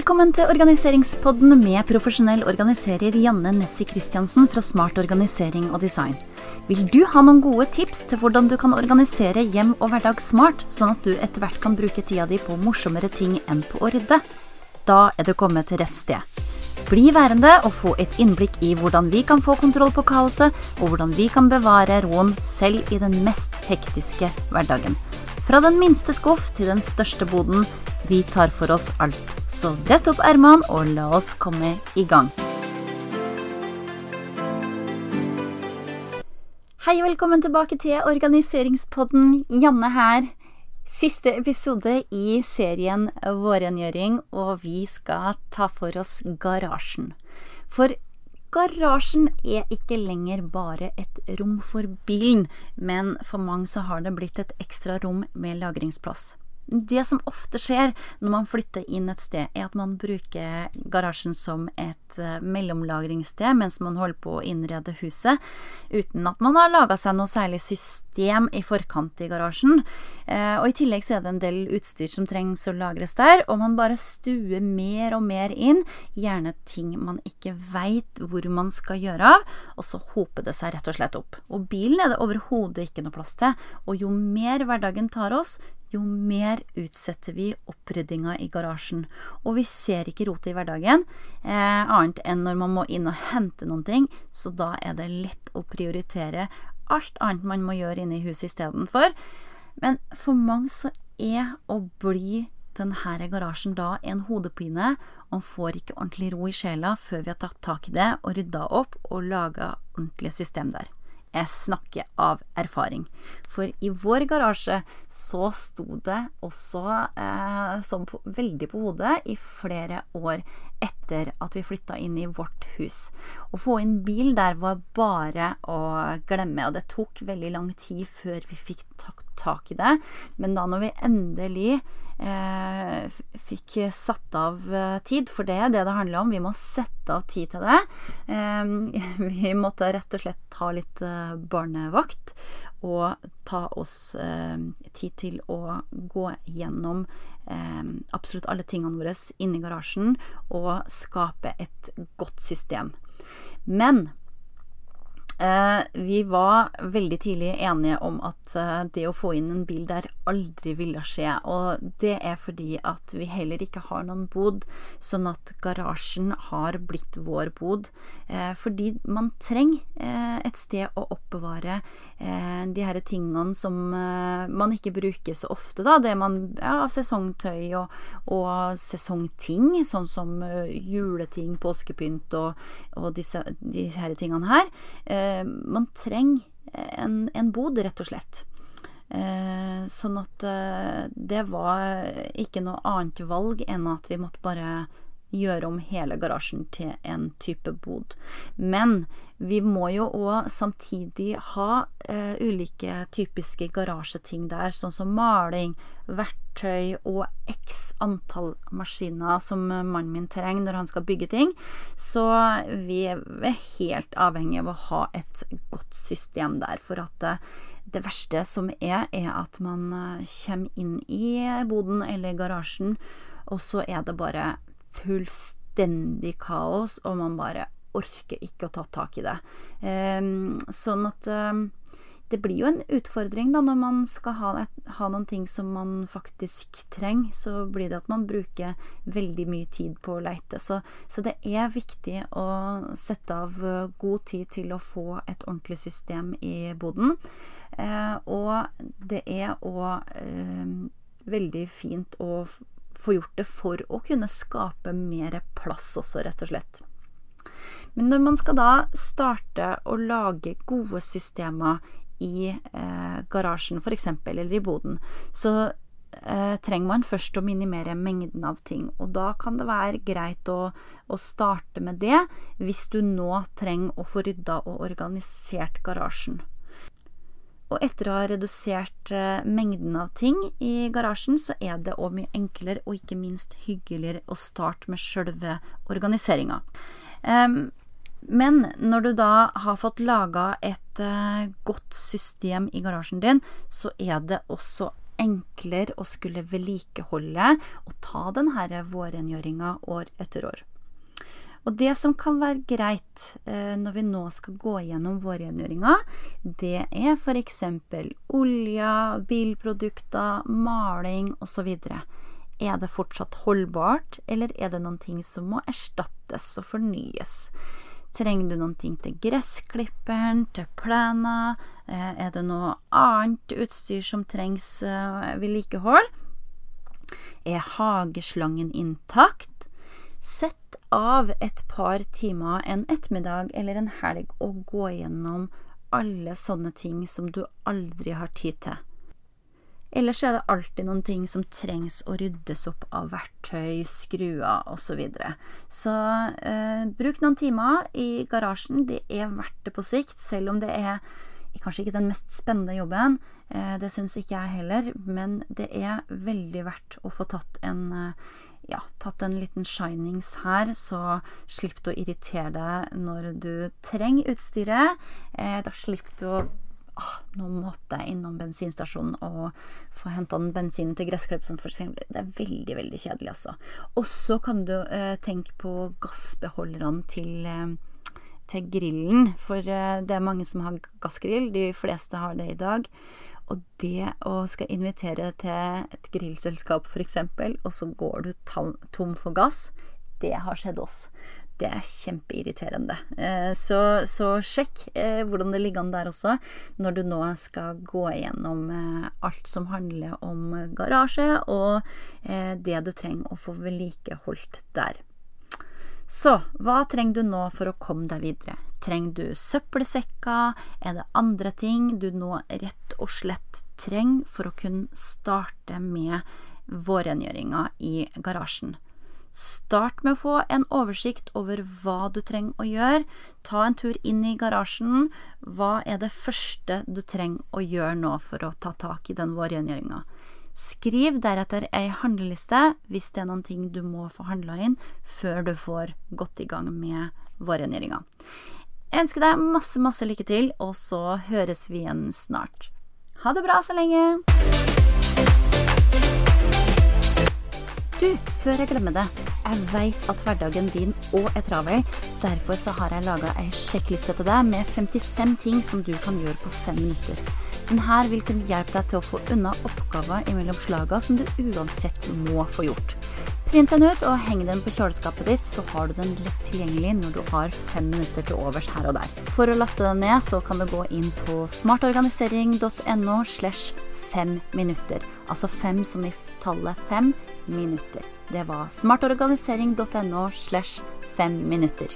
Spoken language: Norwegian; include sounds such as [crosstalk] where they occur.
Velkommen til organiseringspodden med profesjonell organiserer Janne Nessie Christiansen fra Smart organisering og design. Vil du ha noen gode tips til hvordan du kan organisere hjem og hverdag smart, sånn at du etter hvert kan bruke tida di på morsommere ting enn på å rydde? Da er du kommet til rett sted. Bli værende og få et innblikk i hvordan vi kan få kontroll på kaoset, og hvordan vi kan bevare roen selv i den mest hektiske hverdagen. Fra den minste skuff til den største boden. Vi tar for oss alt. Så brett opp ermene og la oss komme i gang. Hei og velkommen tilbake til organiseringspodden. Janne her. Siste episode i serien Vårrengjøring, og vi skal ta for oss garasjen. For Garasjen er ikke lenger bare et rom for bilen, men for mange så har det blitt et ekstra rom med lagringsplass. Det som ofte skjer når man flytter inn et sted, er at man bruker garasjen som et eh, mellomlagringssted mens man holder på å innrede huset, uten at man har laga seg noe særlig system i forkant i garasjen. Eh, og i tillegg så er det en del utstyr som trengs å lagres der, og man bare stuer mer og mer inn, gjerne ting man ikke veit hvor man skal gjøre av, og så hoper det seg rett og slett opp. Og bilen er det overhodet ikke noe plass til, og jo mer hverdagen tar oss, jo mer utsetter vi oppryddinga i garasjen. Og vi ser ikke rotet i hverdagen, eh, annet enn når man må inn og hente noen ting, så da er det lett å prioritere alt annet man må gjøre inne i huset istedenfor. Men for mange så er å bli denne garasjen da en hodepine, og får ikke ordentlig ro i sjela før vi har tatt tak i det og rydda opp og laga ordentlig system der. Jeg snakker av erfaring. For i vår garasje så sto det også eh, sånn på, veldig på hodet i flere år etter at vi flytta inn i vårt hus. Å få inn bil der var bare å glemme, og det tok veldig lang tid før vi fikk tak tak i det. Men da når vi endelig eh, fikk satt av eh, tid, for det er det det handler om, vi må sette av tid til det. Eh, [laughs] vi måtte rett og slett ta litt eh, barnevakt og ta oss eh, tid til å gå gjennom eh, absolutt alle tingene våre inni garasjen og skape et godt system. Men vi var veldig tidlig enige om at eh, det å få inn en bil der aldri ville skje. Og det er fordi at vi heller ikke har noen bod, sånn at garasjen har blitt vår bod. Eh, fordi man trenger et sted å oppbevare de her tingene som man ikke bruker så ofte, da. Det man ja, sesongtøy og, og sesongting, sånn som juleting, påskepynt og, og disse, disse her tingene her Eh, man trenger en, en, bod, rett og slett. Eh, sånn at eh, det var ikke noe annet valg enn at vi måtte bare gjøre om hele garasjen til en type bod. Men vi må jo òg samtidig ha eh, ulike typiske garasjeting der, sånn som maling, verktøy og x antall maskiner som mannen min trenger når han skal bygge ting. Så vi er helt avhengig av å ha et godt system der, for at uh, det verste som er, er at man uh, kommer inn i boden eller garasjen, og så er det bare fullstendig kaos, og man bare orker ikke å ta tak i det. Um, sånn at um, det blir jo en utfordring da når man skal ha, ha, noen ting som man faktisk trenger. Så blir det at man bruker veldig mye tid på å leite. Så, så det er viktig å sette av god tid til å få et ordentlig system i boden. Eh, og det er òg eh, veldig fint å få gjort det for å kunne skape mer plass også, rett og slett. Men når man skal da starte å lage gode systemer i eh, garasjen f.eks., eller i boden, så eh, trenger man først å minimere mengden av ting. Og da kan det være greit å, å starte med det hvis du nå trenger å få rydda og organisert garasjen. Og etter å ha redusert eh, mengden av ting i garasjen, så er det òg mye enklere og ikke minst hyggeligere å starte med sjølve organiseringa. men når du da har fått laga et eh, godt system i garasjen din, så er det også enklere å skulle vedlikeholde og ta denne vårrengjøringa år etter år. Og det som kan være greit eh, når vi nå skal gå gjennom vårrengjøringa, det er f.eks. olje, bilprodukter, maling osv. Er det fortsatt holdbart, eller er det noen ting som må erstattes og fornyes? Trenger du noen ting til gressklipperen, til plena? Eh, er det noe annet utstyr som trengs eh, vedlikehold? Er hageslangen intakt? Sett av et par timer en ettermiddag eller en helg og gå gjennom alle sånne ting som du aldri har tid til. Ellers er det alltid noen ting som trengs å ryddes opp av verktøy, skruer osv. Så, videre. så eh, bruk noen timer i garasjen. Det er verdt det på sikt, selv om det er kanskje ikke den mest spennende jobben. Eh, det syns ikke jeg heller, men det er veldig verdt å få tatt en eh, ja, tatt en liten shinings her, så slipp du å irritere deg når du trenger utstyret. Eh, da slipper du å ah, nå måtte jeg innom bensinstasjonen og få henta bensinen til gressklipperen. Det er veldig, veldig kjedelig, altså. Og så kan du eh, tenke på gassbeholderne til, eh, til grillen. For eh, det er mange som har gassgrill. De fleste har det i dag. Og det å skal invitere til et grillselskap, f.eks., og så går du tom for gass, det har skjedd oss. Det er kjempeirriterende. Eh, så, så sjekk eh, hvordan det ligger an der også, når du nå skal gå igjennom eh, alt som handler om garasje, og det du trenger å få vedlikeholdt der. Så hva trenger du nå for å komme deg videre? Trenger du søppelsekker? Er det andre ting du nå rett og slett trenger for å kunne starte med vårrengjøringa i garasjen? Start med å få en oversikt over hva du trenger å gjøre. Ta en tur inn i garasjen. Hva er det første du trenger å gjøre nå for å ta tak i den vårrengjøringa? Skriv deretter ei handleliste hvis det er noen ting du må få handla inn før du får gått i gang med vårrengjøringa. Jeg ønsker deg masse, masse lykke til, og så høres vi igjen snart. Ha det bra så lenge! Du, før jeg glemmer det. Jeg veit at hverdagen din òg er travel. Derfor så har jeg laga ei sjekkliste til deg med 55 ting som du kan gjøre på fem minutter. Denne vil kunne hjelpe deg til å få unna oppgaver imellom slaga som du uansett må få gjort. Print den ut og heng den på kjøleskapet ditt, så har du den lett tilgjengelig når du har fem minutter til overs her og der. For å laste den ned, så kan du gå inn på smartorganisering.no slash fem minutter. Altså fem som i tallet fem minutter. Det var smartorganisering.no slash fem minutter.